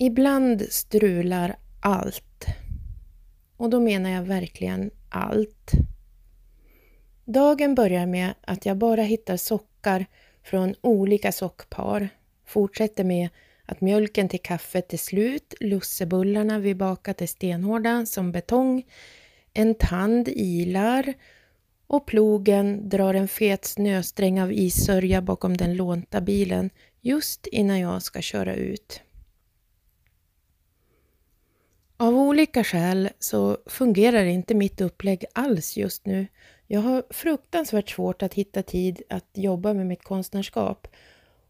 Ibland strular allt. Och då menar jag verkligen allt. Dagen börjar med att jag bara hittar sockar från olika sockpar. Fortsätter med att mjölken till kaffet är slut, lussebullarna vi bakat är stenhårda som betong, en tand ilar och plogen drar en fet snösträng av issörja bakom den lånta bilen just innan jag ska köra ut. Av olika skäl så fungerar inte mitt upplägg alls just nu. Jag har fruktansvärt svårt att hitta tid att jobba med mitt konstnärskap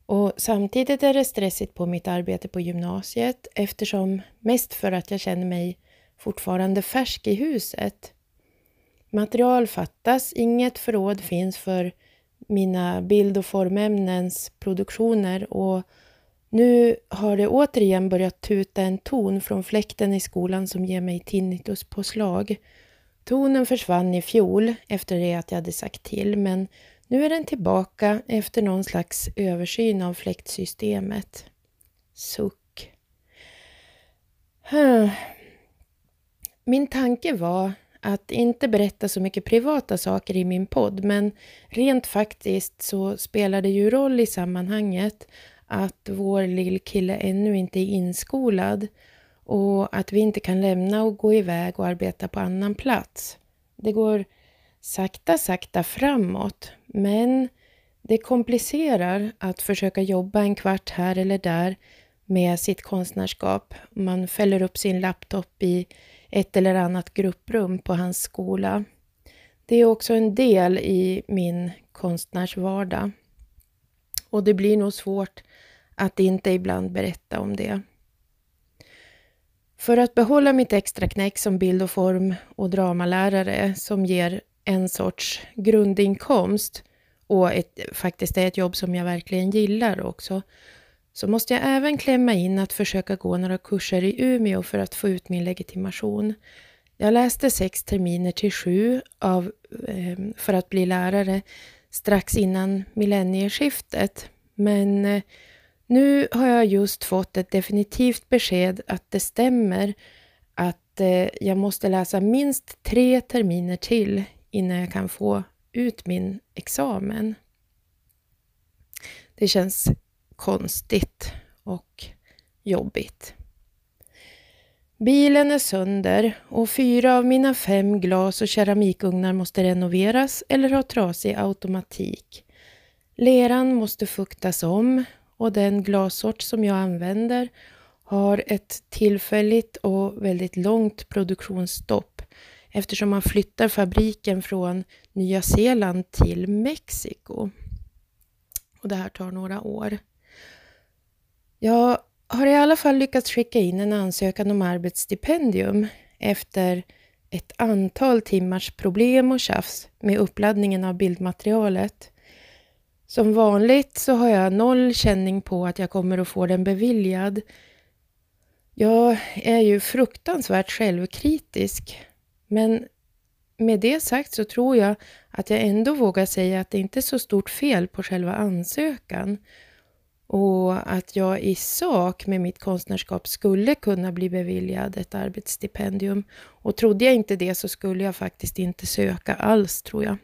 och samtidigt är det stressigt på mitt arbete på gymnasiet eftersom mest för att jag känner mig fortfarande färsk i huset. Material fattas, inget förråd finns för mina bild och formämnens produktioner och nu har det återigen börjat tuta en ton från fläkten i skolan som ger mig tinnituspåslag. Tonen försvann i fjol efter det att jag hade sagt till men nu är den tillbaka efter någon slags översyn av fläktsystemet. Suck. Min tanke var att inte berätta så mycket privata saker i min podd men rent faktiskt så spelar det ju roll i sammanhanget att vår lillkille ännu inte är inskolad och att vi inte kan lämna och gå iväg och arbeta på annan plats. Det går sakta, sakta framåt, men det komplicerar att försöka jobba en kvart här eller där med sitt konstnärskap. Man fäller upp sin laptop i ett eller annat grupprum på hans skola. Det är också en del i min konstnärsvardag. Och det blir nog svårt att inte ibland berätta om det. För att behålla mitt extra knäck som bild och form och dramalärare som ger en sorts grundinkomst och ett, faktiskt är ett jobb som jag verkligen gillar också, så måste jag även klämma in att försöka gå några kurser i Umeå för att få ut min legitimation. Jag läste sex terminer till sju av, eh, för att bli lärare strax innan millennieskiftet, men eh, nu har jag just fått ett definitivt besked att det stämmer att eh, jag måste läsa minst tre terminer till innan jag kan få ut min examen. Det känns konstigt och jobbigt. Bilen är sönder och fyra av mina fem glas och keramikugnar måste renoveras eller ha trasig automatik. Leran måste fuktas om och den glassort som jag använder har ett tillfälligt och väldigt långt produktionsstopp eftersom man flyttar fabriken från Nya Zeeland till Mexiko. Och det här tar några år. Jag har i alla fall lyckats skicka in en ansökan om arbetsstipendium efter ett antal timmars problem och tjafs med uppladdningen av bildmaterialet. Som vanligt så har jag noll känning på att jag kommer att få den beviljad. Jag är ju fruktansvärt självkritisk, men med det sagt så tror jag att jag ändå vågar säga att det inte är så stort fel på själva ansökan och att jag i sak med mitt konstnärskap skulle kunna bli beviljad ett arbetsstipendium. Och trodde jag inte det så skulle jag faktiskt inte söka alls, tror jag.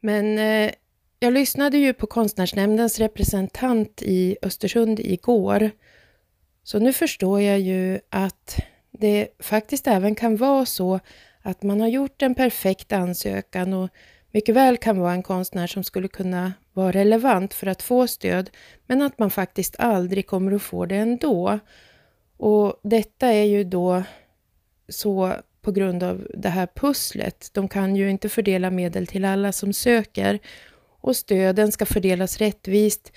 Men eh, jag lyssnade ju på konstnärsnämndens representant i Östersund igår. Så nu förstår jag ju att det faktiskt även kan vara så att man har gjort en perfekt ansökan och mycket väl kan vara en konstnär som skulle kunna vara relevant för att få stöd, men att man faktiskt aldrig kommer att få det ändå. Och detta är ju då så på grund av det här pusslet. De kan ju inte fördela medel till alla som söker och stöden ska fördelas rättvist,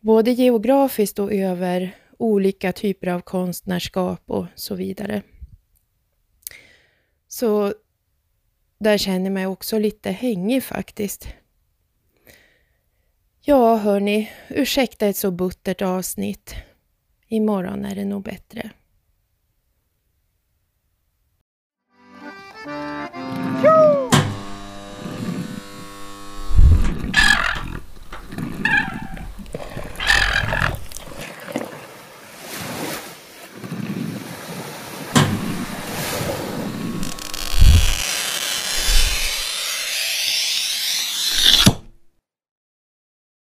både geografiskt och över olika typer av konstnärskap och så vidare. Så där känner jag mig också lite hängig faktiskt. Ja, hörni, ursäkta ett så buttert avsnitt. Imorgon är det nog bättre.